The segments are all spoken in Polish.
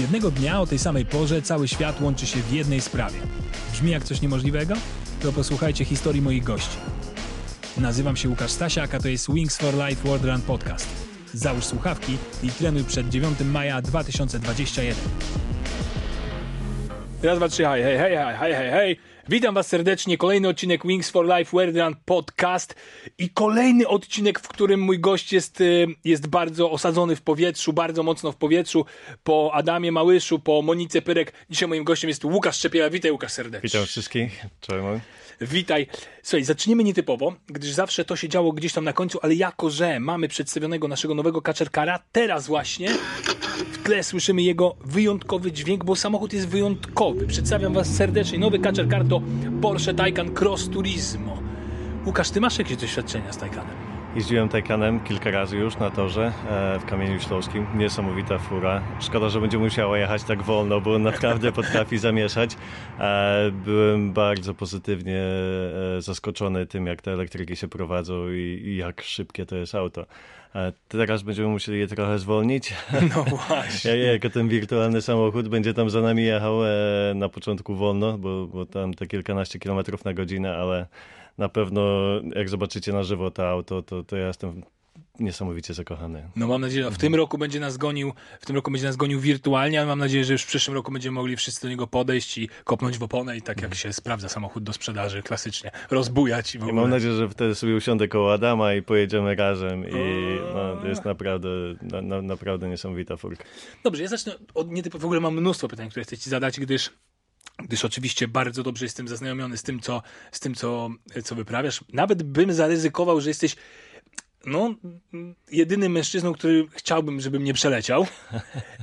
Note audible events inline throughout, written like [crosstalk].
Jednego dnia o tej samej porze cały świat łączy się w jednej sprawie. Brzmi jak coś niemożliwego? To posłuchajcie historii moich gości. Nazywam się Łukasz Stasiak, a to jest Wings for Life World Run Podcast. Załóż słuchawki i trenuj przed 9 maja 2021. Raz, dwa, trzy, hej, hej, hej, hej, hej, hej. Witam was serdecznie. Kolejny odcinek Wings for Life Run Podcast i kolejny odcinek, w którym mój gość jest, y, jest bardzo osadzony w powietrzu, bardzo mocno w powietrzu. Po Adamie Małyszu, po Monice Pyrek. Dzisiaj moim gościem jest Łukasz Szczepiela. Witaj Łukasz serdecznie. Witam wszystkich. Cześć. Witaj. Słuchaj, zaczniemy nietypowo, gdyż zawsze to się działo gdzieś tam na końcu, ale jako, że mamy przedstawionego naszego nowego kaczerkara, teraz właśnie w tle słyszymy jego wyjątkowy dźwięk, bo samochód jest wyjątkowy. Przedstawiam was serdecznie. Nowy kaczerkar to Porsche Taycan Cross Turismo. Łukasz, ty masz jakieś doświadczenia z Taycanem? Jeździłem Taycanem kilka razy już na torze e, w Kamieniu Śląskim. Niesamowita fura. Szkoda, że będzie musiała jechać tak wolno, bo naprawdę potrafi [laughs] zamieszać. E, byłem bardzo pozytywnie e, zaskoczony tym, jak te elektryki się prowadzą i jak szybkie to jest auto. Teraz będziemy musieli je trochę zwolnić. No [laughs] właśnie. jako ten wirtualny samochód będzie tam za nami jechał na początku wolno, bo, bo tam te kilkanaście kilometrów na godzinę, ale na pewno jak zobaczycie na żywo to auto, to, to ja jestem niesamowicie zakochany. No mam nadzieję, że w tym roku będzie nas gonił, w tym roku będzie nas gonił wirtualnie, ale mam nadzieję, że już w przyszłym roku będziemy mogli wszyscy do niego podejść i kopnąć w oponę i tak jak się sprawdza samochód do sprzedaży klasycznie, rozbujać i w ogóle. I mam nadzieję, że wtedy sobie usiądę koło Adama i pojedziemy razem i no, to jest naprawdę, na, na, naprawdę niesamowita furka. Dobrze, ja zacznę od nietypowo, w ogóle mam mnóstwo pytań, które chcę ci zadać, gdyż gdyż oczywiście bardzo dobrze jestem zaznajomiony z tym, co, z tym co, co wyprawiasz. Nawet bym zaryzykował, że jesteś no, jedynym mężczyzną, który chciałbym, żeby mnie przeleciał.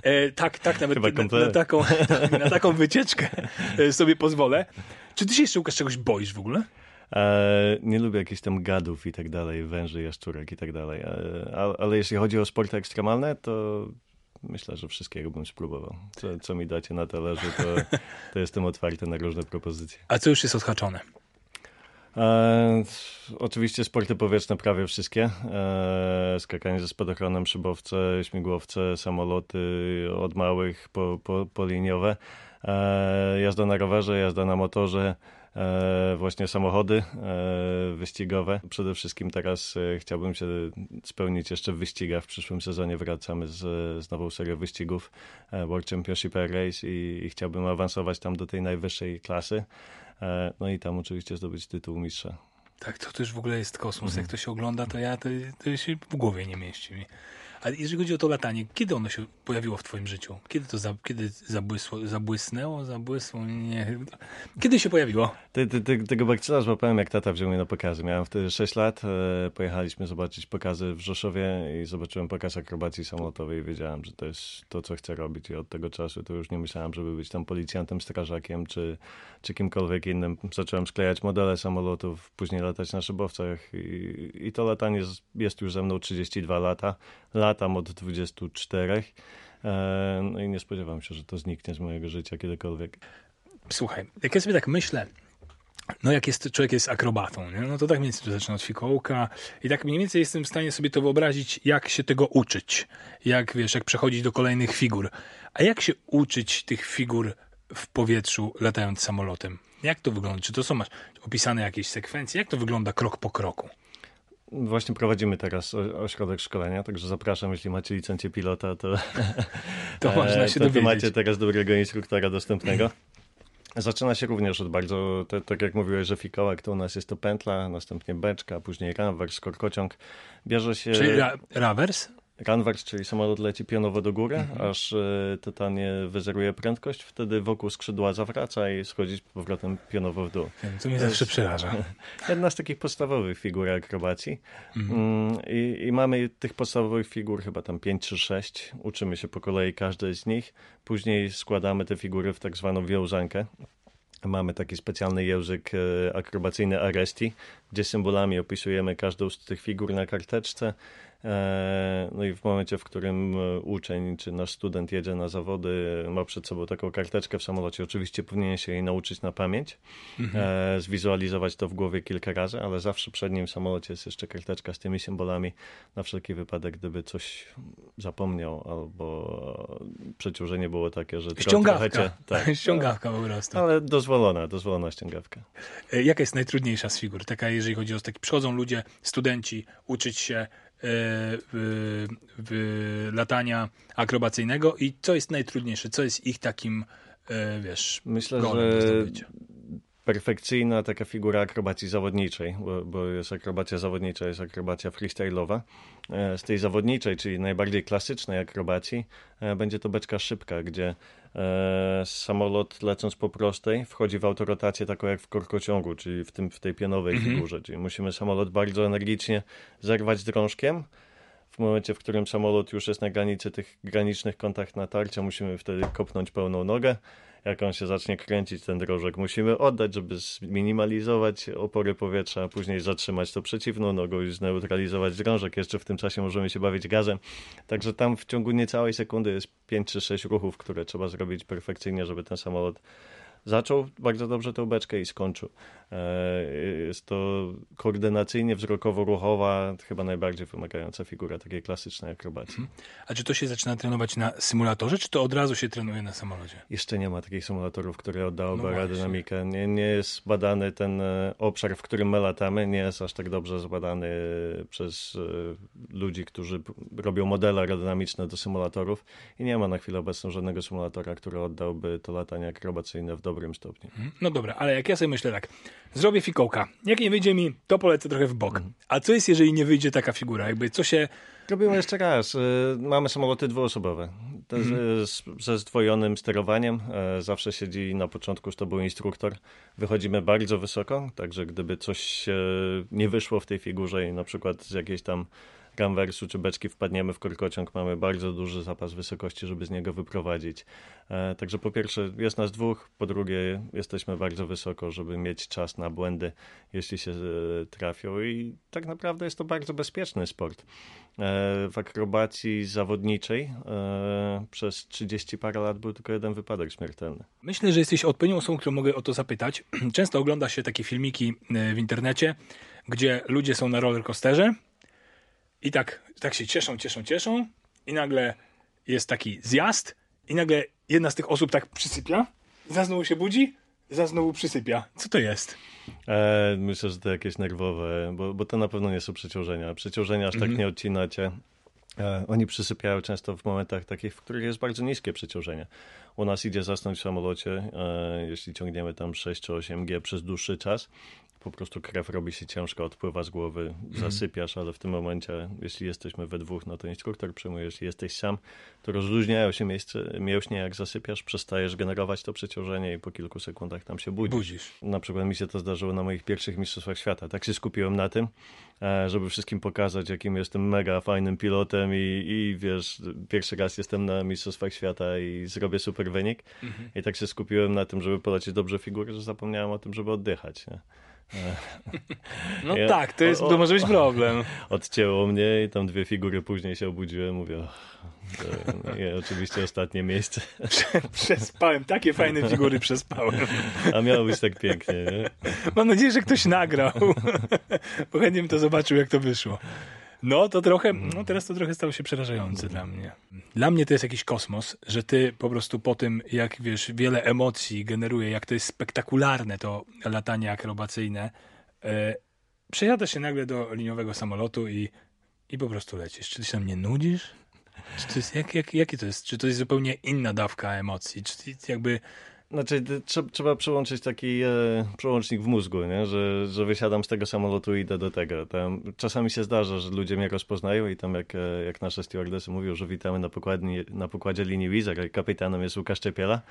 E, tak, tak, nawet na, na, taką, [laughs] na taką wycieczkę e, sobie pozwolę. Czy ty się jeszcze, Łukasz, czegoś boisz w ogóle? E, nie lubię jakichś tam gadów i tak dalej, węży, jaszczurek i tak dalej. E, ale jeśli chodzi o sporty ekstremalne, to myślę, że wszystkiego bym spróbował. Co, co mi dacie na talerzu, to, to jestem otwarty na różne propozycje. A co już jest odhaczone? E, oczywiście sporty powietrzne prawie wszystkie. E, skakanie ze spadochronem, szybowce, śmigłowce, samoloty od małych po, po, po liniowe. E, jazda na rowerze, jazda na motorze, właśnie samochody e, wyścigowe. Przede wszystkim teraz e, chciałbym się spełnić jeszcze w wyścigach. W przyszłym sezonie wracamy z, z nową serią wyścigów World Championship Air Race i, i chciałbym awansować tam do tej najwyższej klasy. No i tam oczywiście zdobyć tytuł mistrza. Tak, to też w ogóle jest kosmos. Mhm. Jak to się ogląda, to ja to, to się w głowie nie mieści mi. Ale jeżeli chodzi o to latanie, kiedy ono się pojawiło w twoim życiu? Kiedy to za, kiedy zabłysło, zabłysnęło, zabłysło? Nie. Kiedy się pojawiło? Ty, ty, ty, tego bakcyla złapałem, jak tata wziął mnie na pokazy. Miałem wtedy 6 lat, e, pojechaliśmy zobaczyć pokazy w Rzeszowie i zobaczyłem pokaz akrobacji samolotowej i wiedziałem, że to jest to, co chcę robić. I od tego czasu to już nie myślałem, żeby być tam policjantem, strażakiem czy, czy kimkolwiek innym. Zacząłem sklejać modele samolotów, później latać na szybowcach i, i to latanie jest już ze mną 32 lata. Latam od 24 e, no i nie spodziewam się, że to zniknie z mojego życia kiedykolwiek. Słuchaj, jak ja sobie tak myślę, no jak jest, człowiek jest akrobatą, nie? no to tak mniej więcej zaczyna od fikołka i tak mniej więcej jestem w stanie sobie to wyobrazić, jak się tego uczyć, jak wiesz, jak przechodzić do kolejnych figur. A jak się uczyć tych figur w powietrzu latając samolotem? Jak to wygląda? Czy to są masz opisane jakieś sekwencje? Jak to wygląda krok po kroku? Właśnie prowadzimy teraz ośrodek szkolenia, także zapraszam, jeśli macie licencję pilota, to, [laughs] to można się to, to macie teraz dobrego instruktora dostępnego. [laughs] Zaczyna się również od bardzo, te, tak jak mówiłeś, że fikołek to u nas jest to pętla, następnie beczka, później ramwers, korkociąg. Bierze się... Czyli ra rawers? Runwax, czyli samolot leci pionowo do góry, mhm. aż y, totalnie wyzeruje prędkość, wtedy wokół skrzydła zawraca i schodzi z powrotem pionowo w dół. To mnie zawsze przeraża. [laughs] Jedna z takich podstawowych figur akrobacji. Mhm. Mm, I, I, mamy tych podstawowych figur chyba tam 5 czy 6. Uczymy się po kolei każdej z nich. Później składamy te figury w tak zwaną wiązankę. Mamy taki specjalny język e, akrobacyjny Aresti, gdzie symbolami opisujemy każdą z tych figur na karteczce E, no i w momencie, w którym e, uczeń czy nasz student jedzie na zawody, ma przed sobą taką karteczkę w samolocie, oczywiście powinien się jej nauczyć na pamięć, mhm. E, zwizualizować to w głowie kilka razy, ale zawsze przed nim w samolocie jest jeszcze karteczka z tymi symbolami na wszelki wypadek, gdyby coś zapomniał albo przeciążenie było takie, że ściągawka. Cię, tak, [laughs] ściągawka po prostu. Ale dozwolona, dozwolona ściągawka. Jaka jest najtrudniejsza z figur? Taka, jeżeli chodzi o taki, przychodzą ludzie, studenci, uczyć się w, w latania akrobacyjnego i co jest najtrudniejsze, co jest ich takim, e, wiesz, Myślę, że perfekcyjna taka figura akrobacji zawodniczej, bo, bo, jest akrobacja zawodnicza, jest akrobacja freestyle'owa. E, z tej zawodniczej, czyli najbardziej klasycznej akrobacji, e, będzie to beczka szybka, gdzie e, samolot lecąc po prostej wchodzi w autorotację taką jak w korkociągu, czyli w, tym, w tej pionowej mhm. figurze, czyli musimy samolot bardzo energicznie zerwać drążkiem, w momencie, w którym samolot już jest na granicy tych granicznych kontakt natarcia, musimy wtedy kopnąć pełną nogę jak on się zacznie kręcić, ten drożek, musimy oddać, żeby zminimalizować opory powietrza, a później zatrzymać to przeciwną nogą i zneutralizować drążek. Jeszcze w tym czasie możemy się bawić gazem. Także tam w ciągu niecałej sekundy jest 5 czy 6 ruchów, które trzeba zrobić perfekcyjnie, żeby ten samolot zaczął bardzo dobrze tę beczkę i skończył. E, jest to koordynacyjnie, wzrokowo-ruchowa, chyba najbardziej wymagająca figura takiej klasycznej akrobacji. Mhm. A czy to się zaczyna trenować na symulatorze, czy to od razu się trenuje na samolocie? Jeszcze nie ma takich symulatorów, które oddałyby no aerodynamikę. Nie, nie jest badany ten e, obszar, w którym my latamy, nie jest aż tak dobrze zbadany przez e, ludzi, którzy robią modele aerodynamiczne do symulatorów i nie ma na chwilę obecną żadnego symulatora, który oddałby to latanie akrobacyjne w dobrym stopniu. Mhm. No dobra, ale jak ja sobie myślę tak, zrobię fikołka. Jak nie wyjdzie mi, to polecę trochę w bok. Mhm. A co jest, jeżeli nie wyjdzie taka figura? Jakby co się... Robimy jeszcze raz. Y, mamy samoloty dwuosobowe mhm. z, ze zdwojonym sterowaniem. E, zawsze siedzi na początku, to był instruktor. Wychodzimy bardzo wysoko, także gdyby coś nie wyszło w tej figurze i na przykład z jakiejś tam gamwersu czy beczki wpadniemy w korkociąg, mamy bardzo duży zapas wysokości, żeby z niego wyprowadzić. E, także po pierwsze jest nas dwóch, po drugie jesteśmy bardzo wysoko, żeby mieć czas na błędy, jeśli się e, trafią i tak naprawdę jest to bardzo bezpieczny sport. E, w akrobacji zawodniczej przez 30 parę lat był tylko jeden wypadek śmiertelny. Myślę, że jesteś odpowiednią osobą, którą mogę o to zapytać. [clears throat] Często ogląda się takie filmiki w internecie, gdzie ludzie są na rollercoasterze i tak, tak się cieszą, cieszą, cieszą i nagle jest taki zjazd i nagle jedna z tych osób tak przysypia, za znowu się budzi, za znowu przysypia. Co to jest? E, myślę, że to jakieś nerwowe, bo, bo to na pewno nie są przeciążenia. Przeciążenia aż tak mhm. nie odcinacie. E, oni przysypiają często w momentach takich, w których jest bardzo niskie przeciążenie. U nas idzie zasnąć w samolocie, e, jeśli ciągniemy tam 6 czy 8 G przez dłuższy czas, po prostu krew robi się ciężko, odpływa z głowy, mhm. zasypiasz, ale w tym momencie, jeśli jesteśmy we dwóch, no to instruktor przyjmuje, jeśli jesteś sam, to rozluźniają się miejsce, mięśnie, jak zasypiasz, przestajesz generować to przeciążenie i po kilku sekundach tam się budzisz. budzisz. Na przykład mi się to zdarzyło na moich pierwszych mistrzostwach świata. Tak się skupiłem na tym, e, żeby wszystkim pokazać, jakim jestem mega fajnym pilotem i, i wiesz, pierwszy raz jestem na mistrzostwach świata i zrobię super wynik. Mhm. I tak się skupiłem na tym, żeby polecieć dobrze figurę, że zapomniałem o tym, żeby oddychać. Nie? [laughs] No ja, tak, to, jest, o, to może być problem. [laughs] Odcięło mnie i tam dwie figury później się obudziłem, mówię, nie, oczywiście ostatnie miejsce. [laughs] Przespałem, takie fajne figury przespałem. A miało być tak pięknie, nie? Mam nadzieję, że ktoś nagrał, bo chętnie bym to zobaczył, jak to wyszło. No to trochę, no teraz to trochę stało się przerażające dla mnie. Dla mnie to jest jakiś kosmos, że ty po prostu po tym, jak wiesz, wiele emocji generuje, jak to jest spektakularne to latanie akrobacyjne, przejadasz się nagle do liniowego samolotu i, i po prostu lecisz. Czy ty się tam nie nudzisz? Czy to jest, jak, jak, jakie to jest? Czy to jest zupełnie inna dawka emocji? Czy jakby znaczy, trzeba przełączyć taki e, przełącznik w mózgu, nie? Że, że wysiadam z tego samolotu i idę do tego. Tam, czasami się zdarza, że ludzie mnie rozpoznają i tam jak, e, jak nasze stewardesy mówią, że witamy na, pokładni, na pokładzie linii Wizard, a kapitanem jest Łukasz Czepiela,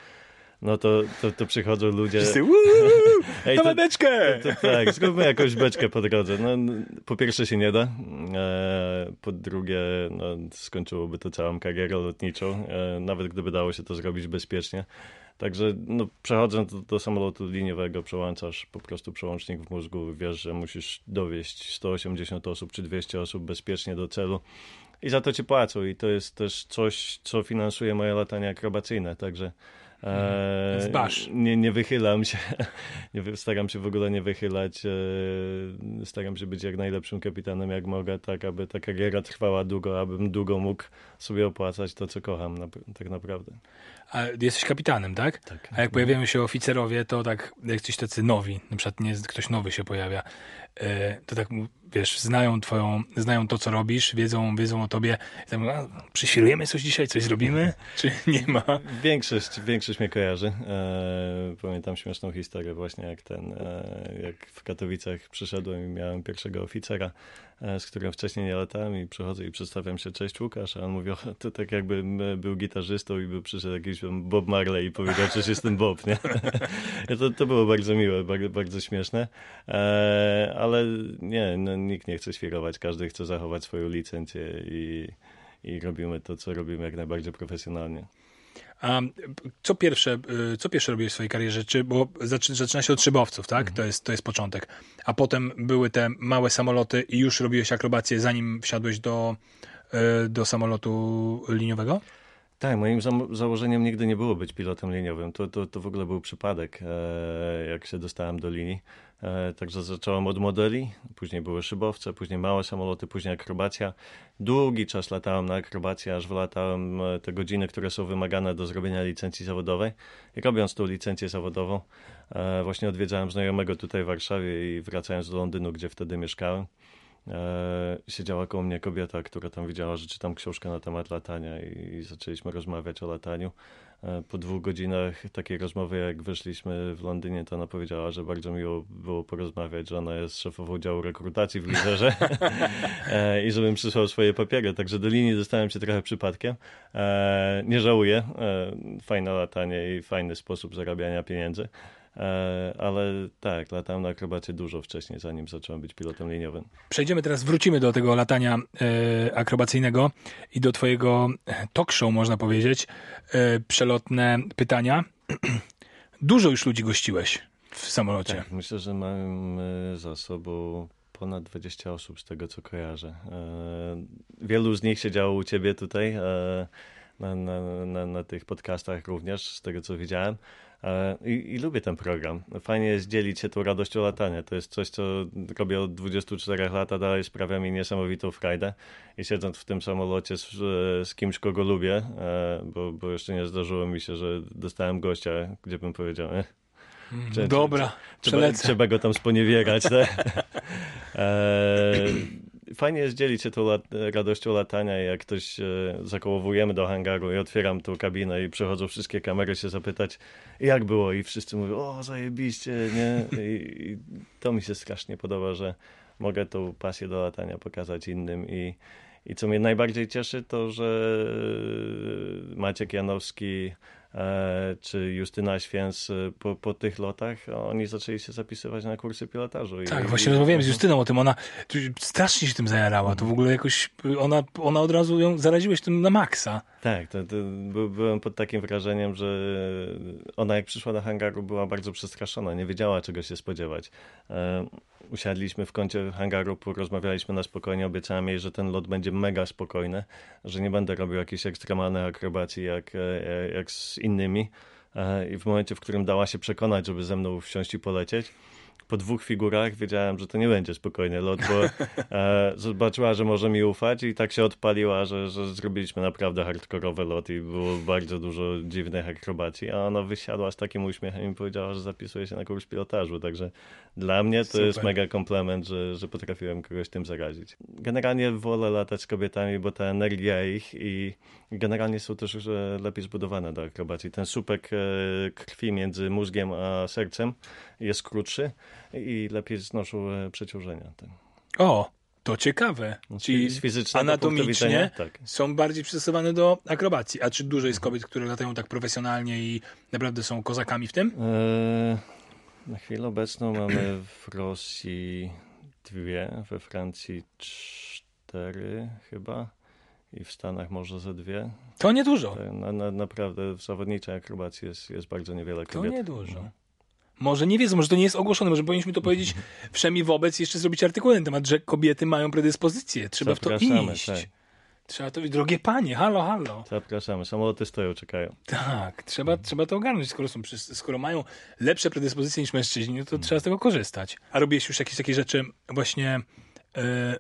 no to, to, to przychodzą ludzie... Wszyscy, [laughs] Ej, to, beczkę! To, to, tak, zróbmy jakąś beczkę po drodze. No, po pierwsze się nie da, e, po drugie no, skończyłoby to całą karierę lotniczą, e, nawet gdyby dało się to zrobić bezpiecznie. Także no, przechodząc do, do samolotu liniowego, przełączasz po prostu przełącznik w mózgu, wiesz, że musisz dowieść 180 osób czy 200 osób bezpiecznie do celu i za to ci płacą. I to jest też coś, co finansuje moje latania akrobacyjne, także e, Zbasz. Nie, nie wychylam się, [laughs] nie, staram się w ogóle nie wychylać, e, staram się być jak najlepszym kapitanem jak mogę, tak aby ta kariera trwała długo, abym długo mógł sobie opłacać to, co kocham na, tak naprawdę. A jesteś kapitanem, tak? Tak. A jak pojawiają się oficerowie, to tak, jak coś tacy nowi, na przykład nie, ktoś nowy się pojawia, to tak, wiesz, znają twoją, znają to, co robisz, wiedzą, wiedzą o tobie. Tam, przyświrujemy coś dzisiaj, coś zrobimy? [laughs] Czy nie ma? Większość, większość mnie kojarzy. E, pamiętam śmieszną historię właśnie, jak ten, e, jak w Katowicach przyszedłem i miałem pierwszego oficera, E, z którym wcześniej nie latałem i przychodzę i przedstawiam się, cześć Łukasz, a on mówi, o, to tak jakbym był gitarzystą i by przyszedł jakiś Bob Marley i powiedział, że jestem Bob, nie? [laughs] to, to było bardzo miłe, bardzo, bardzo śmieszne, e, ale nie, no, nikt nie chce świrować, każdy chce zachować swoją licencję i, i robimy to, co robimy jak najbardziej profesjonalnie. A co pierwsze, y, co pierwsze robiłeś w swojej karierze? Czy, bo zaczyna się od szybowców, tak? Mhm. To, jest, to jest początek. A potem były te małe samoloty i już robiłeś akrobację, zanim wsiadłeś do, y, do samolotu liniowego? Tak, moim za założeniem nigdy nie było być pilotem liniowym. To, to, to w ogóle był przypadek, e, jak się dostałem do linii. E, także zacząłem od modeli, później były szybowce, później małe samoloty, później akrobacja. Długi czas latałem na akrobację, aż wylatałem e, te godziny, które są wymagane do zrobienia licencji zawodowej. I robiąc tą licencję zawodową, e, właśnie odwiedzałem znajomego tutaj w Warszawie i wracając do Londynu, gdzie wtedy mieszkałem, siedziała koło mnie kobieta, która tam widziała, że czytam książkę na temat latania i zaczęliśmy rozmawiać o lataniu. E, po dwóch godzinach takiej rozmowy, jak wyszliśmy w Londynie, to ona powiedziała, że bardzo miło było porozmawiać, że ona jest szefową działu rekrutacji w Lizerze [laughs] e, i żebym przysłał swoje papiery. Także do linii dostałem się trochę przypadkiem. E, nie żałuję. Fajne latanie i fajny sposób zarabiania pieniędzy. E, ale tak, latałem na akrobacie dużo wcześniej, zanim zacząłem być pilotem liniowym. Przejdziemy teraz, wrócimy do tego latania e, akrobacyjnego i do twojego talk show, można powiedzieć. E, przelotne pytania. [clears throat] dużo już ludzi gościłeś w samolocie. Tak, myślę, że mamy za sobą ponad 20 osób z tego, co kojarzę. Wielu z nich siedziało u ciebie tutaj na, na, na, na tych podcastach również, z tego, co widziałem. E, I, I, lubię ten program. Fajnie jest dzielić się tą radością latania. To jest coś, co robię od 24 lat, a dalej sprawia mi niesamowitą frajdę. I siedząc w tym samolocie z, z kimś, kogo lubię, e, bo, bo jeszcze nie zdarzyło mi się, że dostałem gościa, gdzie bym powiedział, eh, Dobra, trzeba, trzeba, go tam sponiewierać. Tak? [laughs] e, fajnie jest dzielić się tą lat, radością latania jak ktoś e, zakołowujemy do hangaru i otwieram tą kabinę i przychodzą wszystkie kamery się zapytać jak było i wszyscy mówią o zajebiście, nie? I, i to mi się strasznie podoba, że mogę tą pasję do latania pokazać innym i i co mnie najbardziej cieszy, to że Maciek Janowski E, czy Justyna Święc e, po, po tych lotach, oni zaczęli się zapisywać na kursy pilotażu. Tak, I, właśnie i, rozmawiałem z Justyną o tym, ona strasznie się tym zajarała, to w ogóle jakoś, ona, ona od razu ją zaraziłeś tym na maksa. Tak, to, to byłem pod takim wrażeniem, że ona jak przyszła do hangaru była bardzo przestraszona, nie wiedziała czego się spodziewać. E, usiadliśmy w kącie hangaru, porozmawialiśmy na spokojnie, obiecałem jej, że ten lot będzie mega spokojny, że nie będę robił jakiejś ekstremalnej akrobacji jak, jak z innymi. I w momencie, w którym dała się przekonać, żeby ze mną wsiąść i polecieć, po dwóch figurach wiedziałem, że to nie będzie spokojny lot, bo [laughs] e, zobaczyła, że może mi ufać i tak się odpaliła, że, że zrobiliśmy naprawdę hardkorowy lot i było bardzo dużo dziwnych akrobacji, a ona wysiadła z takim uśmiechem i powiedziała, że zapisuje się na kurs pilotażu, także dla mnie to Super. jest mega komplement, że, że potrafiłem kogoś tym zarazić. Generalnie wolę latać z kobietami, bo ta energia ich i generalnie są też lepiej zbudowane do akrobacji. Ten słupek e, krwi między mózgiem a sercem jest krótszy i lepiej znoszą e, przeciążenia. O, to ciekawe. No, Czyli anatomicznie tak. są bardziej przystosowane do akrobacji. A czy dużo jest kobiet, które latają tak profesjonalnie i naprawdę są kozakami w tym? E, na chwilę obecną mamy w Rosji dwie, we Francji cztery chyba i w Stanach może ze dwie. To niedużo. Na, na, naprawdę w zawodniczej akrobacji jest, jest bardzo niewiele kobiet. To niedużo. Może nie wiedzą, może to nie jest ogłoszone, może powinniśmy to powiedzieć wszemi wobec jeszcze zrobić artykuł na temat, że kobiety mają predyspozycję. Trzeba w to iść. Tak. Trzeba to, drogie panie, halo, halo. Zapraszamy, samoloty stoją, czekają. Tak, trzeba, trzeba to ogarnąć, skoro, są, skoro mają lepsze predyspozycje niż mężczyźni, no to trzeba z tego korzystać. A robiłeś już jakieś takie rzeczy właśnie e,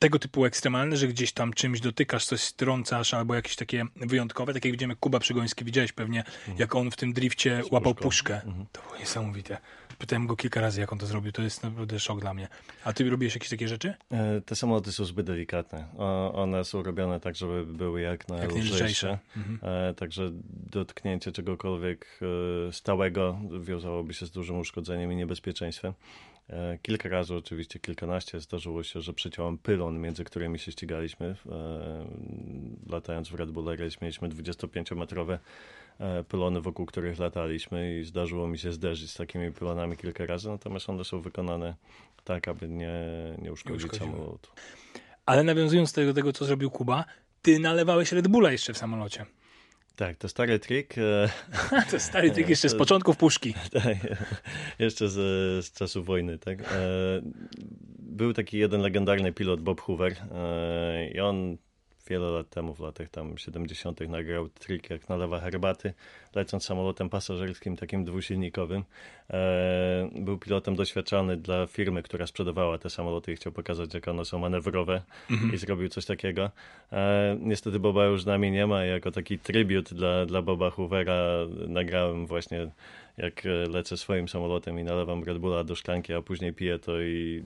tego typu ekstremalne, że gdzieś tam czymś dotykasz, coś strącasz, albo jakieś takie wyjątkowe, tak jak widzimy Kuba Przygoński, widziałeś pewnie, mhm. jak on w tym drifcie łapał puszkę. Mhm. To było niesamowite. Pytałem go kilka razy, jak on to zrobił. To jest naprawdę szok dla mnie. A ty robiłeś jakieś takie rzeczy? E, te samoloty są zbyt delikatne. one są robione tak, żeby były jak najlżejsze. Mhm. E, także dotknięcie czegokolwiek e, stałego wiązałoby się z dużym uszkodzeniem i niebezpieczeństwem. E, kilka razy, oczywiście kilkanaście, zdarzyło się, że przeciąłem pylon, między którymi się ścigaliśmy. E, latając w Red Bull Race mieliśmy 25-metrowe e, pylony, wokół których lataliśmy i zdarzyło mi się zderzyć z takimi pylonami kilka razy, natomiast one są wykonane tak, aby nie, nie uszkodzić samolotu. Ale nawiązując do tego, tego, co zrobił Kuba, ty nalewałeś Red Bulla jeszcze w samolocie. Tak, to stary trik. E, [laughs] to stary trik jeszcze z początków puszki. [laughs] Tak, jeszcze z, z czasów wojny. Tak. E, był taki jeden legendarny pilot, Bob Hoover, e, i on wiele lat temu, w latach tam 70. nagrał trik, jak nalewa herbaty, lecąc samolotem pasażerskim, takim dwusilnikowym. E, był pilotem doświadczalny dla firmy, która sprzedawała te samoloty i chciał pokazać, jak one są manewrowe mhm. i zrobił coś takiego. E, niestety Boba już z nami nie ma jako taki tribut dla, dla Boba Hoovera nagrałem właśnie jak lecę swoim samolotem i nalewam Red Bulla do szklanki, a później piję to i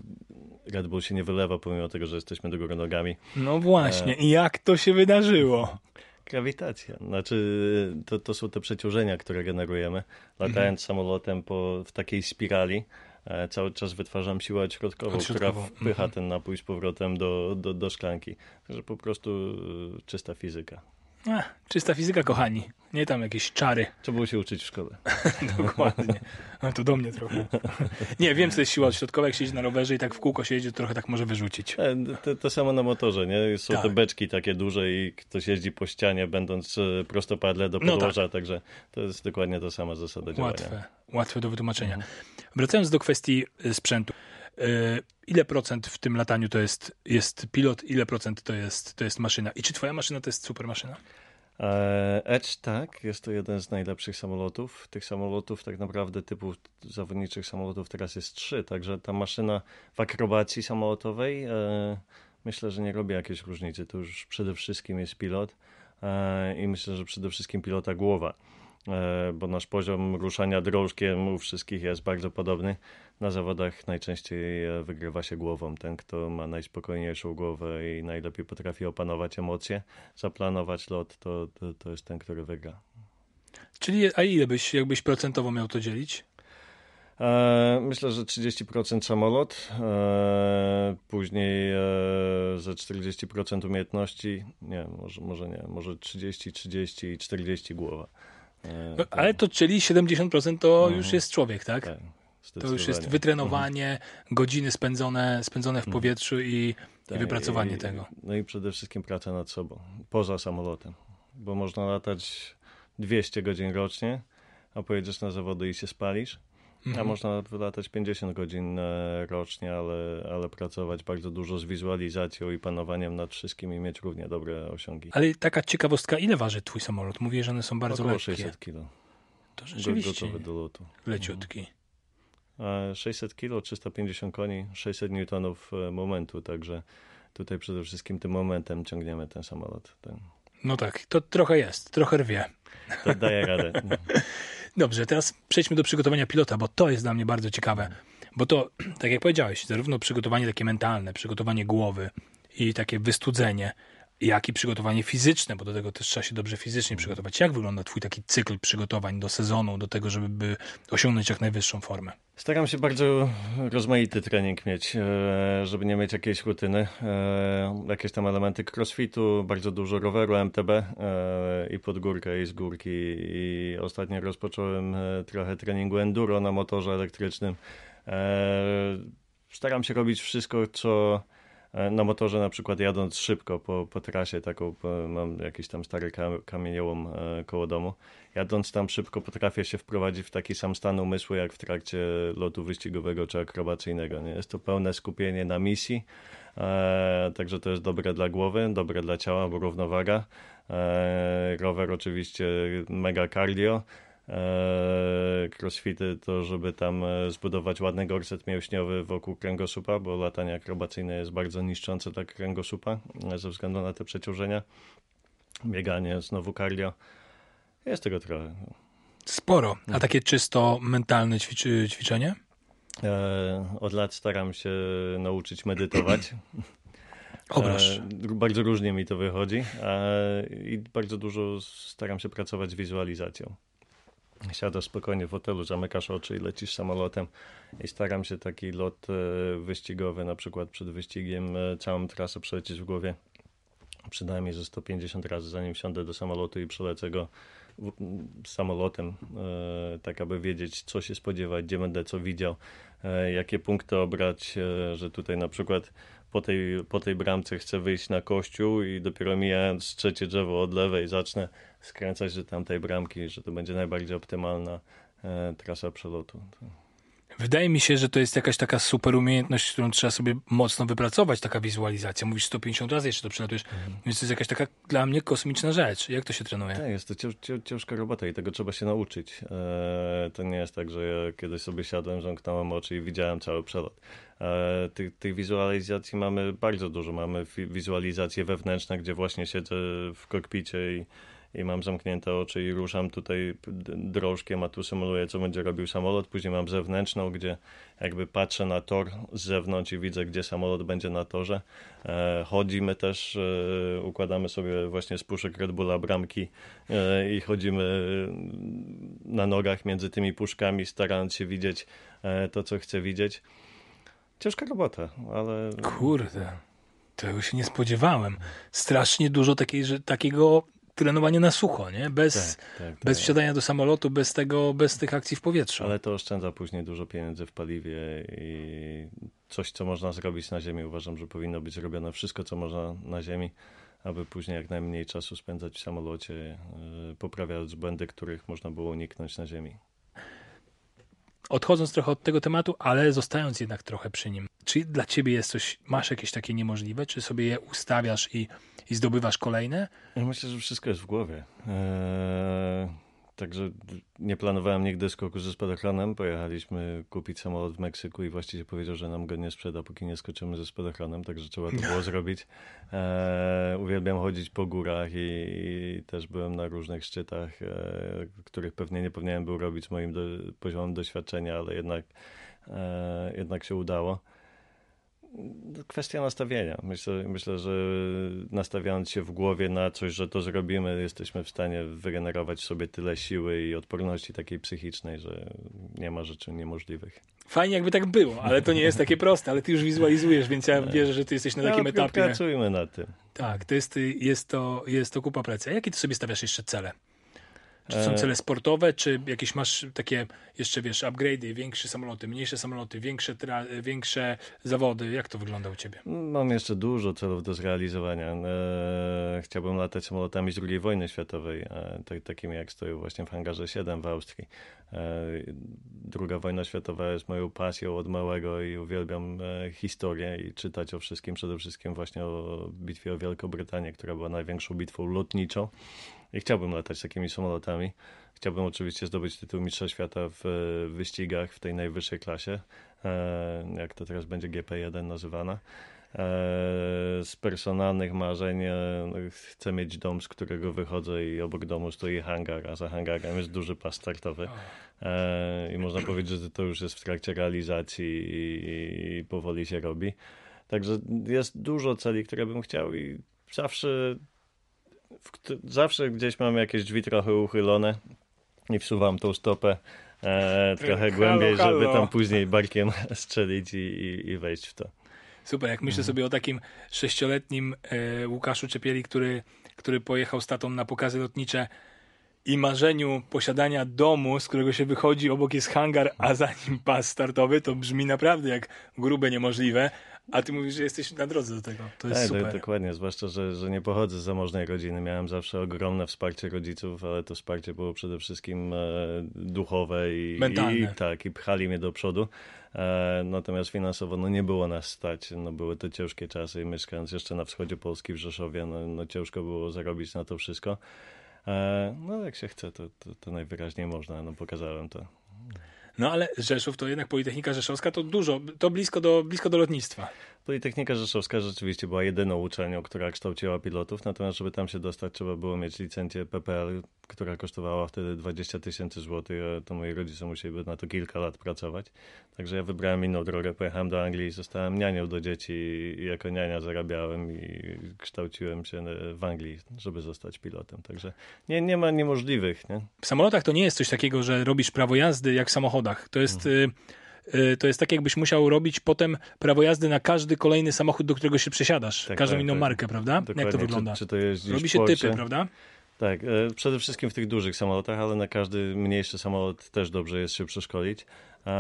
Red Bull się nie wylewa, pomimo tego, że jesteśmy do góry nogami. No właśnie, e... i jak to się wydarzyło? Grawitacja. Znaczy, to, to są te przeciążenia, które generujemy. Latając mhm. samolotem po, w takiej spirali, e, cały czas wytwarzam siłę środkową, która wpycha mhm. ten napój z powrotem do, do, do szklanki. Także po prostu e, czysta fizyka. Ach, czysta fizyka, kochani. Nie tam jakieś czary. Trzeba było się uczyć w szkole. [laughs] Dokładnie. No to do mnie trochę. nie, wiem, co jest siła odśrodkowa. Jak siedzi na rowerze i tak w kółko się jedzie, to trochę tak może wyrzucić. E, to, to samo na motorze, nie? Są tak. te beczki takie duże i ktoś jeździ po ścianie, będąc e, prostopadle do podłoża, no tak. także to jest dokładnie ta sama zasada działania. Łatwe, łatwe do wytłumaczenia. Mhm. Wracając do kwestii e, sprzętu. Ile procent w tym lataniu to jest, jest pilot, ile procent to jest, to jest maszyna? I czy twoja maszyna to jest super maszyna? E, Edge tak, jest to jeden z najlepszych samolotów. Tych samolotów tak naprawdę typu zawodniczych samolotów teraz jest trzy, także ta maszyna w akrobacji samolotowej e, myślę, że nie robi jakiejś różnicy. To już przede wszystkim jest pilot e, i myślę, że przede wszystkim pilota głowa. Bo nasz poziom ruszania drążkiem u wszystkich jest bardzo podobny. Na zawodach najczęściej e, wygrywa się głową. Ten, kto ma najspokojniejszą głowę i najlepiej potrafi opanować emocje, zaplanować lot, to, to, to jest ten, który wygra. Czyli, a ile byś, jakbyś procentowo miał to dzielić? E, myślę, że 30% samolot, e, później ze 40% umiejętności, nie, może, może nie, może 30, 30 i 40 głowa. No, ale to czyli 70% to mhm. już jest człowiek, tak? tak to już jest wytrenowanie, mhm. godziny spędzone, spędzone w mhm. powietrzu i, tak, i wypracowanie i, tego. No i przede wszystkim praca nad sobą, poza samolotem, bo można latać 200 godzin rocznie, a pojedziesz na zawody i się spalisz, Mhm. A można wylatać 50 godzin e, rocznie, ale, ale pracować bardzo dużo z wizualizacją i panowaniem nad wszystkim i mieć równie dobre osiągi. Ale taka ciekawostka, ile waży twój samolot? Mówię, że one są bardzo Około lekkie. 600 kilo. To rzeczywiście. Gotowy do lotu. Leciutki. 600 mhm. kilo, 350 koni, 600 newtonów e, momentu, także tutaj przede wszystkim tym momentem ciągniemy ten samolot. Ten. No tak, to trochę jest, trochę rwie. To daje radę. [laughs] Dobrze, teraz przejdźmy do przygotowania pilota, bo to jest dla mnie bardzo ciekawe. Bo to, tak jak powiedziałeś, zarówno przygotowanie takie mentalne, przygotowanie głowy i takie wystudzenie, jak i przygotowanie fizyczne, bo do tego też trzeba się dobrze fizycznie przygotować. Jak wygląda twój taki cykl przygotowań do sezonu, do tego, żeby osiągnąć jak najwyższą formę? Staram się bardzo rozmaity trening mieć, e, żeby nie mieć jakiejś rutyny. E, jakieś tam elementy crossfitu, bardzo dużo roweru MTB e, i pod górkę i z górki. I ostatnio rozpocząłem trochę treningu enduro na motorze elektrycznym. Staram się robić wszystko, co na motorze na przykład jadąc szybko po, po trasie, taką mam jakiś tam stary kamieniołom e, koło domu, jadąc tam szybko potrafię się wprowadzić w taki sam stan umysłu jak w trakcie lotu wyścigowego czy akrobacyjnego. Nie? Jest to pełne skupienie na misji, e, także to jest dobre dla głowy, dobre dla ciała, bo równowaga. E, rower oczywiście mega cardio, e, crossfity to, żeby tam e, zbudować ładny gorset mięśniowy wokół kręgosłupa, bo latanie akrobacyjne jest bardzo niszczące dla kręgosłupa ze względu na te przeciążenia. Bieganie, znowu cardio. Jest tego trochę. Sporo. A takie czysto mentalne ćwiczy, ćwiczenie? E, od lat staram się nauczyć medytować. [clears throat] Obraż. E, bardzo różnie mi to wychodzi e, i bardzo dużo staram się pracować z wizualizacją. Siadasz spokojnie w hotelu, zamykasz oczy i lecisz samolotem. I staram się taki lot e, wyścigowy, na przykład przed wyścigiem, e, całą trasę przelecieć w głowie. Przynajmniej ze 150 razy, zanim wsiądę do samolotu i przelecę go samolotem, e, tak aby wiedzieć, co się spodziewać, gdzie będę co widział, jakie punkty obrać, że tutaj na przykład po tej, po tej bramce chcę wyjść na kościół i dopiero mijając trzecie drzewo od lewej zacznę skręcać do tamtej bramki, że to będzie najbardziej optymalna trasa przelotu. Wydaje mi się, że to jest jakaś taka super umiejętność, którą trzeba sobie mocno wypracować, taka wizualizacja. Mówisz 150 razy jeszcze to przelatujesz, mhm. więc to jest jakaś taka dla mnie kosmiczna rzecz. Jak to się trenuje? Tak, jest to cięż, ciężka robota i tego trzeba się nauczyć. Eee, to nie jest tak, że ja kiedyś sobie siadłem, zamknąłem oczy i widziałem cały przelot. Eee, tych, tych wizualizacji mamy bardzo dużo. Mamy wizualizacje wewnętrzne, gdzie właśnie siedzę w kokpicie i i mam zamknięte oczy i ruszam tutaj drążkiem, a tu symuluję, co będzie robił samolot. Później mam zewnętrzną, gdzie jakby patrzę na tor z zewnątrz i widzę, gdzie samolot będzie na torze. E, chodzimy też, e, układamy sobie właśnie z puszek Red Bulla bramki e, i chodzimy na nogach między tymi puszkami, starając się widzieć e, to, co chcę widzieć. Ciężka robota, ale... Kurde. Tego się nie spodziewałem. Strasznie dużo takiej, że, takiego trenowanie na sucho, nie? Bez, tak, tak, tak. bez wsiadania do samolotu, bez tego, bez tych akcji w powietrzu. Ale to oszczędza później dużo pieniędzy w paliwie i coś, co można zrobić na ziemi. Uważam, że powinno być zrobione wszystko, co można na ziemi, aby później jak najmniej czasu spędzać w samolocie, yy, poprawiając błędy, których można było uniknąć na ziemi. Odchodząc trochę od tego tematu, ale zostając jednak trochę przy nim. Czy dla ciebie jest coś, masz jakieś takie niemożliwe, czy sobie je ustawiasz i i zdobywasz kolejne? Ja myślę, że wszystko jest w głowie. Eee, także nie planowałem nigdy skoku ze spadochronem. Pojechaliśmy kupić samolot w Meksyku i właściwie powiedział, że nam go nie sprzeda, póki nie skoczymy ze spadochronem, także trzeba to było [laughs] zrobić. Eee, uwielbiam chodzić po górach i, i też byłem na różnych szczytach, e, których pewnie nie powinienem był robić moim do, poziomem doświadczenia, ale jednak, e, jednak się udało kwestia nastawienia. Myślę, myślę, że nastawiając się w głowie na coś, że to zrobimy, jesteśmy w stanie wygenerować sobie tyle siły i odporności takiej psychicznej, że nie ma rzeczy niemożliwych. Fajnie jakby tak było, ale to nie jest takie proste, ale ty już wizualizujesz, więc ja wierzę, że ty jesteś na takim no, etapie. Pracujmy nad tym. Tak, to jest, jest, to, jest to kupa pracy. A jakie ty sobie stawiasz jeszcze cele? Czy są e, cele sportowe, czy jakieś masz takie jeszcze, wiesz, upgrade'y, większe samoloty, mniejsze samoloty, większe, większe zawody? Jak to wygląda u ciebie? Mam jeszcze dużo celów do zrealizowania. E, chciałbym latać samolotami z II wojny światowej, e, tak, takimi jak stoją właśnie w hangarze 7 w Austrii. Druga wojna światowa jest moją pasją od małego i uwielbiam historię i czytać o wszystkim, przede wszystkim właśnie o bitwie o Wielką Brytanię, która była największą bitwą lotniczą i chciałbym latać takimi samolotami. Chciałbym oczywiście zdobyć tytuł Mistrza Świata w wyścigach w tej najwyższej klasie, e, jak to teraz będzie GP1 nazywana. E, z personalnych marzeń e, chcę mieć dom, z którego wychodzę i obok domu stoi hangar, a za hangarem jest duży pas startowy. I można powiedzieć, że to już jest w trakcie realizacji i powoli się robi. Także jest dużo celi, które bym chciał i zawsze zawsze gdzieś mam jakieś drzwi trochę uchylone i wsuwam tą stopę e, trochę halo, głębiej, halo. żeby tam później barkiem [laughs] strzelić i, i, i, wejść w to. Super, jak myślę mhm. sobie o takim sześcioletnim e, Łukaszu Czepieli, który, który pojechał z tatą na pokazy lotnicze i marzeniu posiadania domu, z którego się wychodzi, obok jest hangar, a za nim pas startowy, to brzmi naprawdę jak grube niemożliwe, A ty mówisz, że jesteś na drodze do tego. To jest tak, super. dokładnie, zwłaszcza, że, że nie pochodzę z zamożnej rodziny. Miałem zawsze ogromne wsparcie rodziców, ale to wsparcie było przede wszystkim e, duchowe i, Mentalne. i tak, i pchali mnie do przodu. E, natomiast finansowo no, nie było nas stać. No, były to ciężkie czasy i mieszkając jeszcze na wschodzie Polski w Rzeszowie, no, no ciężko było zarobić na to wszystko. E, no jak się chce, to, to, to najwyraźniej można. No, pokazałem to. No ale Rzeszów to jednak Politechnika Rzeszowska to dużo, to blisko do, blisko do lotnictwa. Politechnika Rzeszowska rzeczywiście była jedyną uczelnią, która kształciła pilotów, natomiast żeby tam się dostać, trzeba było mieć licencję PPL, która kosztowała wtedy 20 tysięcy złotych, a to moi rodzice musieliby na to kilka lat pracować. Także ja wybrałem inną drogę, pojechałem do Anglii i zostałem nianią do dzieci i jako niania zarabiałem i kształciłem się w Anglii, żeby zostać pilotem. Także nie, nie ma niemożliwych. Nie? W samolotach to nie jest coś takiego, że robisz prawo jazdy jak w samochodach. To jest... Y to jest tak, jakbyś musiał robić potem prawo jazdy na każdy kolejny samochód, do którego się przesiadasz. Tak, każdą tak, inną tak. markę, prawda? Dokładnie. Jak to wygląda? Czy, czy to Robi się typy, prawda? Tak, e, przede wszystkim w tych dużych samolotach, ale na każdy mniejszy samolot też dobrze jest się przeszkolić. E,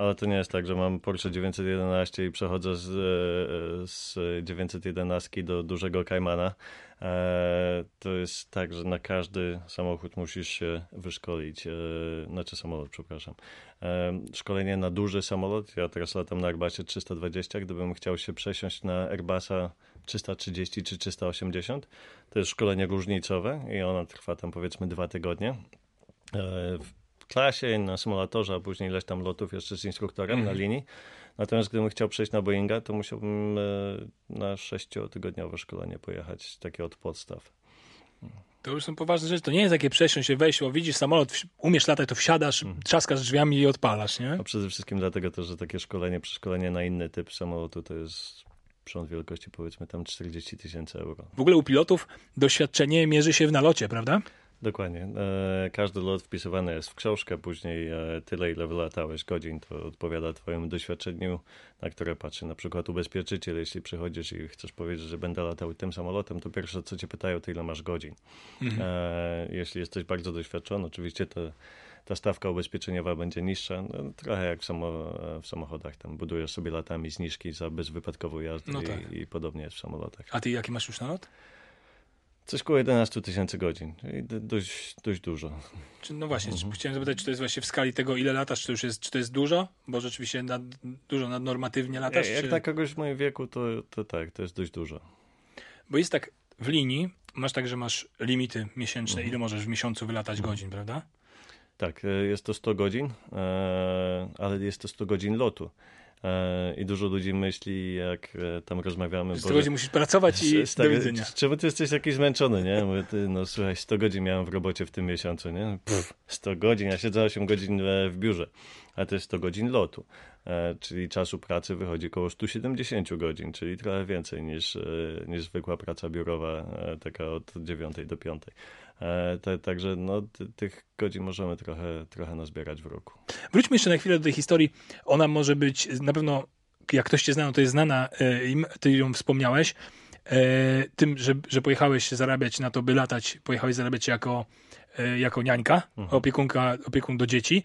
ale to nie jest tak, że mam Porsche 911 i przechodzę z, e, z 911 do dużego Caymana. E, to jest tak, że na każdy samochód musisz się wyszkolić. E, znaczy samolot, przepraszam. E, szkolenie na duży samolot, ja teraz latam na Airbusie 320, gdybym chciał się przesiąść na Airbusa 330 czy 380, to jest szkolenie różnicowe i ono trwa tam powiedzmy dwa tygodnie. W klasie, na symulatorze, a później ileś tam lotów jeszcze z instruktorem na linii. Natomiast gdybym chciał przejść na Boeinga, to musiałbym e, na sześciotygodniowe szkolenie pojechać, takie od podstaw. To już są poważne rzeczy. To nie jest takie przesiąść się, wejść, o widzisz samolot, umiesz latać, to wsiadasz, trzaskasz drzwiami i odpalasz, nie? A przede wszystkim dlatego też, że takie szkolenie, przeszkolenie na inny typ samolotu to jest prząd wielkości powiedzmy tam 40 tysięcy euro. W ogóle u pilotów doświadczenie mierzy się w nalocie, prawda? Dokładnie. E, każdy lot wpisywany jest w książkę, później e, tyle, ile wylatałeś godzin, to odpowiada twojemu doświadczeniu, na które patrzy na przykład ubezpieczyciel. Jeśli przychodzisz i chcesz powiedzieć, że będę latał tym samolotem, to pierwsze, co cię pytają, to ile masz godzin. E, jeśli jesteś bardzo doświadczony, oczywiście to ta stawka ubezpieczeniowa będzie niższa, no, trochę jak w, samo, w samochodach. Tam budujesz sobie latami zniżki za bezwypadkową jazdę No tak. i, i podobnie jest w samolotach. A ty jaki masz już nalot? Coś koło 11 tysięcy godzin, dość, dość dużo. Czy, no właśnie, czy, chciałem zapytać, czy to jest właśnie w skali tego, ile latasz, czy to już jest, czy to jest dużo? Bo rzeczywiście nad, dużo nadnormatywnie latasz, Jak czy... na kogoś w moim wieku, to, to tak, to jest dość dużo. Bo jest tak, w linii masz tak, że masz limity miesięczne, ile możesz w miesiącu wylatać godzin, prawda? Tak, e, jest to 100 godzin, e, ale jest to 100 godzin lotu. E, I dużo ludzi myśli, jak e, tam rozmawiamy. Z Boże, tego godzin musisz pracować i stary, do widzenia. Czemu ty jesteś taki zmęczony, nie? Mówię, ty, no słuchaj, 100 godzin miałem w robocie w tym miesiącu, nie? Pff, 100 godzin, ja siedzę 8 godzin e, w biurze, a to jest 100 godzin lotu. Czyli czasu pracy wychodzi około 170 godzin, czyli trochę więcej niż, niż zwykła praca biurowa, taka od 9 do 5. E, te, także no, ty, tych godzin możemy trochę, trochę nazbierać w roku. Wróćmy jeszcze na chwilę do tej historii. Ona może być, na pewno, jak ktoś cię zna, no to jest znana e, ty ją wspomniałeś, e, tym, że, że pojechałeś zarabiać na to, by latać, pojechałeś zarabiać jako, jako niańka, opiekunka, opiekun do dzieci.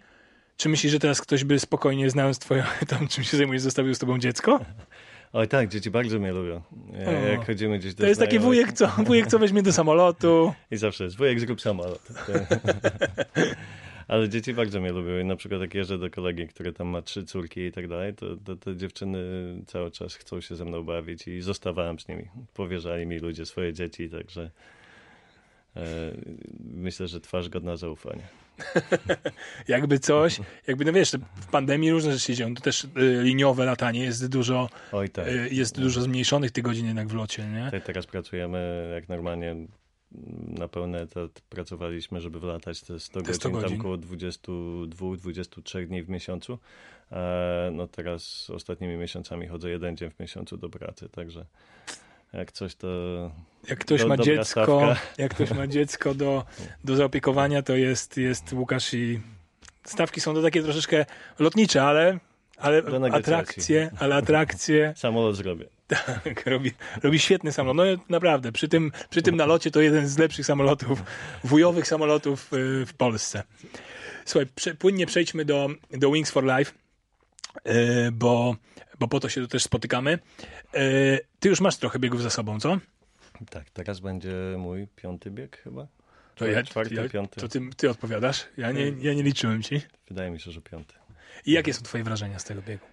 Czy myślisz, że teraz ktoś by spokojnie, znając twoją, [laughs] tam czym się zajmujesz, zostawił z tobą dziecko? [laughs] Oj tak, dzieci bardzo mnie lubią. O. Jak chodzimy gdzieś do To jest taki znajomych wujek, co, wujek, co weźmie do samolotu. [laughs] I zawsze jest wujek, zrób samolot. [laughs] [laughs] Ale dzieci bardzo mnie lubią i na przykład jak jeżdżę do kolegi, który tam ma trzy córki i tak dalej, to, to te dziewczyny cały czas chcą się ze mną bawić i zostawałem z nimi. Powierzali mi ludzie swoje dzieci, także myślę, że twarz godna zaufania. [laughs] Jakby coś, jakby, no wiesz, w pandemii różne rzeczy się dzieją. Tu też y, liniowe latanie jest dużo, Oj tak. y, jest dużo zmniejszonych tych godzin jednak w locie, nie? Te- Teraz pracujemy jak normalnie na pełny etat pracowaliśmy, żeby wylatać te 100 Te godzin, 100 godzin. tam około 22-23 dni w miesiącu. E, no teraz ostatnimi miesiącami chodzę jeden dzień w miesiącu do pracy, także jak coś to Jak ktoś Do- ma dziecko, stawka. jak ktoś ma dziecko do, do zaopiekowania, to jest, jest Łukasz i stawki są to takie troszeczkę lotnicze, ale, ale atrakcje, ale atrakcje [laughs] samolot zrobię. tak, robi, robi świetny samolot. No naprawdę, przy tym, przy tym nalocie to jeden z lepszych samolotów, wujowych samolotów y, w Polsce. Słuchaj, prze, płynnie przejdźmy do, do Wings for Life, y, bo bo po to się tu też spotykamy. Ty już masz trochę biegów za sobą, co? Tak, teraz będzie mój piąty bieg chyba. To, ja, czwarty, ja, piąty. to ty, ty odpowiadasz. Ja nie, ja nie liczyłem ci. Wydaje mi się, że piąty. I jakie są twoje wrażenia z tego biegu?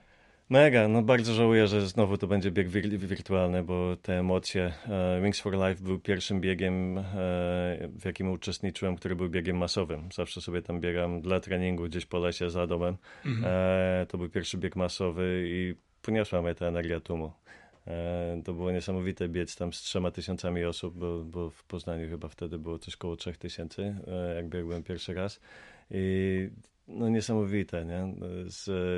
Mega, no bardzo żałuję, że znowu to będzie bieg wir wirtualny, bo te emocje. E, Wings for Life był pierwszym biegiem, e, w jakim uczestniczyłem, który był biegiem masowym. Zawsze sobie tam biegam dla treningu gdzieś po lesie za domem. Mhm. E, to był pierwszy bieg masowy i poniosła mnie ta energia tłumu. E, to było niesamowite biec tam z trzema tysiącami osób, bo, bo w Poznaniu chyba wtedy było coś koło trzech tysięcy, e, jak biegłem pierwszy raz. I no niesamowite, nie?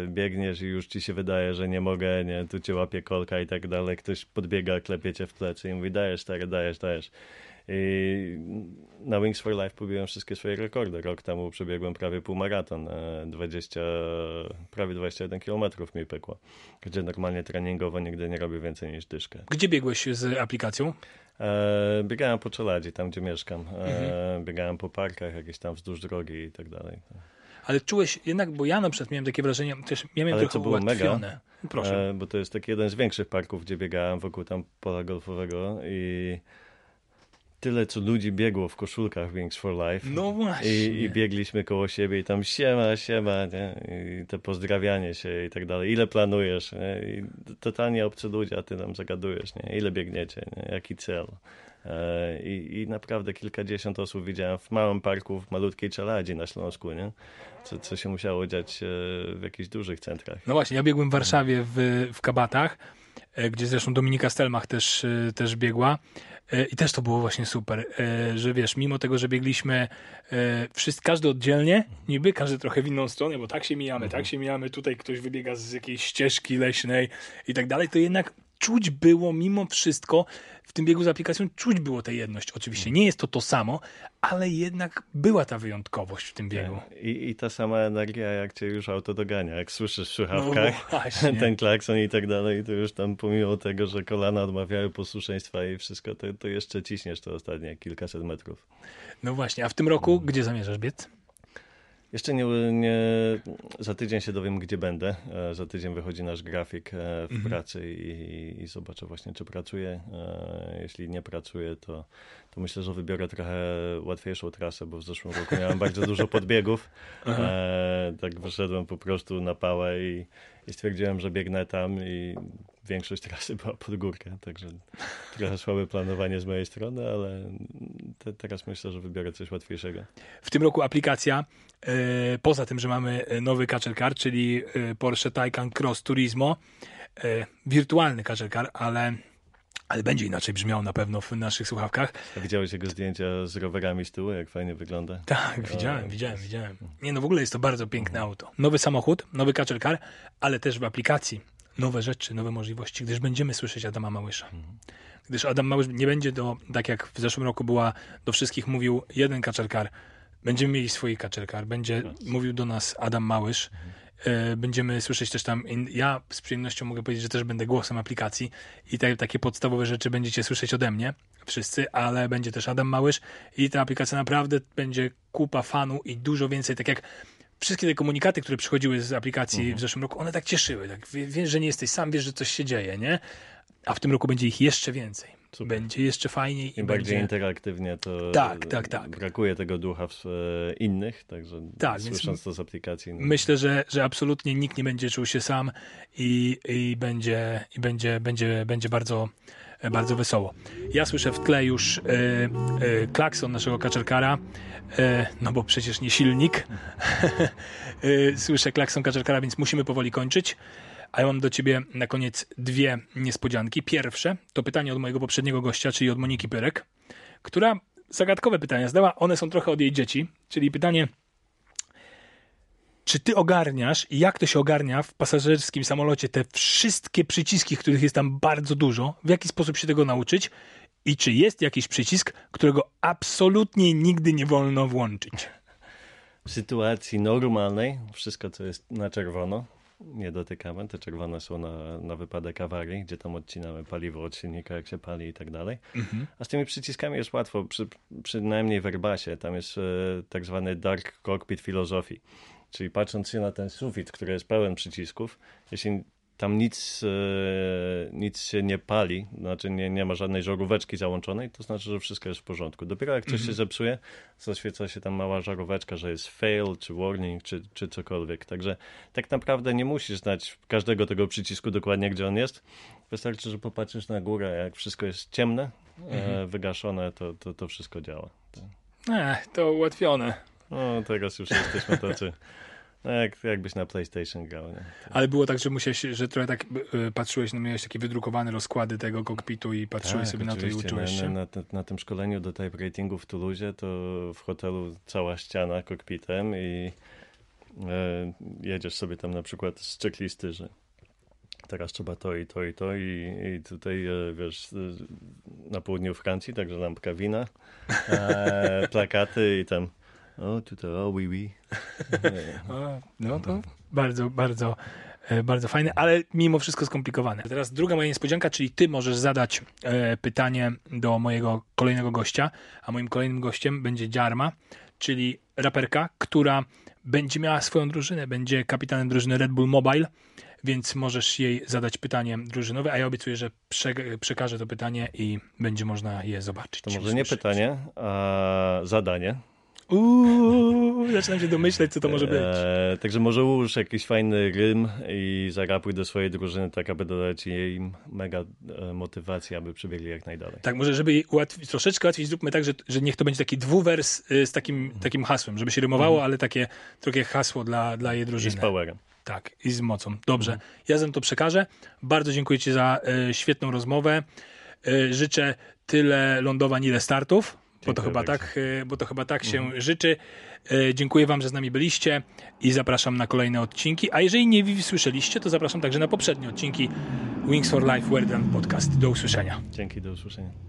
Biegniesz i już ci się wydaje, że nie mogę, nie? Tu cię łapie kolka i tak dalej. Ktoś podbiega, klepie cię w plecy i mówi dajesz, stary, dajesz, dajesz. I na Wings for Life pobiłem wszystkie swoje rekordy. Rok temu przebiegłem prawie półmaraton, e, 20, prawie 21 kilometrów mi pykło, gdzie normalnie treningowo nigdy nie robię więcej niż dyszkę. Gdzie biegłeś z aplikacją? E, biegałem po Czeladzi, tam gdzie mieszkam. E, biegałem po parkach jakieś tam wzdłuż drogi i tak dalej. Ale czułeś jednak, bo ja na przykład miałem takie wrażenie, też miałem Ale trochę co było ułatwione. Proszę. E, bo to jest taki jeden z większych parków, gdzie biegałem wokół tam pola golfowego i tyle, co ludzi biegło w koszulkach Wings for Life. No właśnie. I, I biegliśmy koło siebie i tam siema, siema, nie? I to pozdrawianie się i tak dalej. Ile planujesz? Nie? I totalnie obcy ludzie, a ty tam zagadujesz, nie? Ile biegniecie? Nie? Jaki cel? E, I, I naprawdę kilkadziesiąt osób widziałem w małym parku, w malutkiej czeladzi na Śląsku, nie? Co, co się musiało dziać e, w jakichś dużych centrach. No właśnie, ja biegłem w Warszawie w, w Kabatach, e, gdzie zresztą Dominika Stelmach też, też biegła. E, I też to było właśnie super, e, że wiesz, mimo tego, że biegliśmy e, wszyscy, każdy oddzielnie, niby każdy trochę w inną stronę, bo tak się mijamy, tak się mijamy, tutaj ktoś wybiega z jakiejś ścieżki leśnej i tak dalej, to jednak czuć było mimo wszystko w tym biegu z aplikacją, czuć było tę jedność. Oczywiście nie jest to to samo, ale jednak była ta wyjątkowość w tym biegu. I, I ta sama energia, jak cię już auto dogania, jak słyszysz w No słuchawkach właśnie. [laughs] ten klakson i tak dalej, to już tam pomimo tego, że kolana odmawiają posłuszeństwa i wszystko, to, to jeszcze ciśniesz to ostatnie kilkaset metrów. No właśnie, a w tym roku gdzie zamierzasz biec? Jeszcze nie, nie, za tydzień się dowiem, gdzie będę. E, Za tydzień wychodzi nasz grafik e, w Mhm. pracy i, i zobaczę właśnie, czy pracuję. E, Jeśli nie pracuję, to, to myślę, że wybiorę trochę łatwiejszą trasę, bo w zeszłym roku miałem bardzo dużo podbiegów. [laughs] E, tak wyszedłem po prostu na pałę i, i stwierdziłem, że biegnę tam i większość trasy była pod górkę, także trochę słabe planowanie z mojej strony, ale te, teraz myślę, że wybiorę coś łatwiejszego. W tym roku aplikacja, e, poza tym, że mamy e, nowy Catcher Car, czyli e, Porsche Taycan Cross Turismo, wirtualny Catcher Car, ale, ale będzie inaczej brzmiał na pewno w naszych słuchawkach. A widziałeś jego zdjęcia z rowerami z tyłu, jak fajnie wygląda? Tak, widziałem, widziałem, widziałem. Nie, no w ogóle jest to bardzo piękne auto. Nowy samochód, nowy Catcher Car, ale też w aplikacji nowe rzeczy, nowe możliwości, gdyż będziemy słyszeć Adama Małysza. Gdyż Adam Małysz nie będzie do, tak jak w zeszłym roku była, do wszystkich mówił jeden Catcher Car. Będziemy mieli swój Catcher Car. Będzie mówił do nas Adam Małysz. E, Będziemy słyszeć też tam, ja z przyjemnością mogę powiedzieć, że też będę głosem aplikacji i te, takie podstawowe rzeczy będziecie słyszeć ode mnie, wszyscy, ale będzie też Adam Małysz i ta aplikacja naprawdę będzie kupa fanu i dużo więcej, tak jak wszystkie te komunikaty, które przychodziły z aplikacji w zeszłym roku, one tak cieszyły, tak wie- wiesz, że nie jesteś sam, wiesz, że coś się dzieje, nie? A w tym roku będzie ich jeszcze więcej. Super. Będzie jeszcze fajniej i Im bardziej będzie... interaktywnie, to Tak, tak, tak. brakuje tego ducha w e, innych, także Tak, słysząc to z aplikacji. No, Myślę, że, że absolutnie nikt nie będzie czuł się sam i, i będzie, i będzie, będzie, będzie bardzo, e, bardzo wesoło. Ja słyszę w tle już e, e, klakson naszego kaczerkara, e, no bo przecież nie silnik. [laughs] słyszę klakson kaczerkara, więc musimy powoli kończyć. A ja mam do ciebie na koniec dwie niespodzianki. Pierwsze to pytanie od mojego poprzedniego gościa, czyli od Moniki Pyrek, która zagadkowe pytania zadała. One są trochę od jej dzieci, czyli pytanie, czy ty ogarniasz i jak to się ogarnia w pasażerskim samolocie te wszystkie przyciski, których jest tam bardzo dużo? W jaki sposób się tego nauczyć? I czy jest jakiś przycisk, którego absolutnie nigdy nie wolno włączyć? W sytuacji normalnej wszystko, co jest na czerwono, dotykamy. Te czerwone są na, na wypadek awarii, gdzie tam odcinamy paliwo od silnika, jak się pali i tak dalej. A z tymi przyciskami jest łatwo, przy, przynajmniej w Airbusie. Tam jest e, tak zwany dark cockpit filozofii. Czyli patrząc się na ten sufit, który jest pełen przycisków, jeśli tam nic, e, nic się nie pali, znaczy nie, nie ma żadnej żaróweczki załączonej, to znaczy, że wszystko jest w porządku. Dopiero jak coś się zepsuje, zaświeca się tam mała żaróweczka, że jest fail, czy warning, czy, czy cokolwiek. Także tak naprawdę nie musisz znać każdego tego przycisku dokładnie, gdzie on jest. Wystarczy, że popatrzysz na górę, jak wszystko jest ciemne, e, wygaszone, to, to, to wszystko działa. Ech, to ułatwione. No, teraz już jesteśmy tacy. [laughs] No, jak, jakbyś na PlayStation grał, nie? Ale było tak, że musiałeś, że trochę tak y, patrzyłeś, no miałeś takie wydrukowane rozkłady tego kokpitu i patrzyłeś sobie na to i Tak, uczyłeś na, się. Na, na, na tym szkoleniu do type ratingu w Toulouse to w hotelu cała ściana kokpitem i e, jedziesz sobie tam na przykład z checklisty, że teraz trzeba to i to i to i, i tutaj e, wiesz e, na południu Francji, także lampka wina, e, [laughs] plakaty i tam o tutaj o oui oui. [laughs] O, no to bardzo, bardzo, e, bardzo fajne, ale mimo wszystko skomplikowane. Teraz druga moja niespodzianka, czyli ty możesz zadać e, pytanie do mojego kolejnego gościa, a moim kolejnym gościem będzie Dziarma, czyli raperka, która będzie miała swoją drużynę, będzie kapitanem drużyny Red Bull Mobile, więc możesz jej zadać pytanie drużynowe, a ja obiecuję, że prze, przekażę to pytanie i będzie można je zobaczyć. To może nie pytanie, a zadanie. Uuu, zaczynam się domyśleć, co to może być. E, także może ułóż jakiś fajny rym i zarapuj do swojej drużyny, tak aby dodać jej mega e, motywacji, aby przebiegli jak najdalej. Tak, może żeby ułatwić, troszeczkę łatwiej zróbmy tak, że, że niech to będzie taki dwuwers y, z takim, Mhm. takim hasłem, żeby się rymowało, ale takie trochę hasło dla, dla jej I z drużyny. powerem. Tak, i z mocą. Dobrze, Mhm. ja zem to przekażę. Bardzo dziękuję Ci za y, świetną rozmowę. Y, życzę tyle lądowań, ile startów. Bo to, chyba. Mhm. tak, y, bo to chyba tak się życzy. Y, Dziękuję Wam, że z nami byliście i zapraszam na kolejne odcinki. A jeżeli nie słyszeliście, to zapraszam także na poprzednie odcinki Wings for Life Wordland Podcast. Do usłyszenia. Dzięki, do usłyszenia.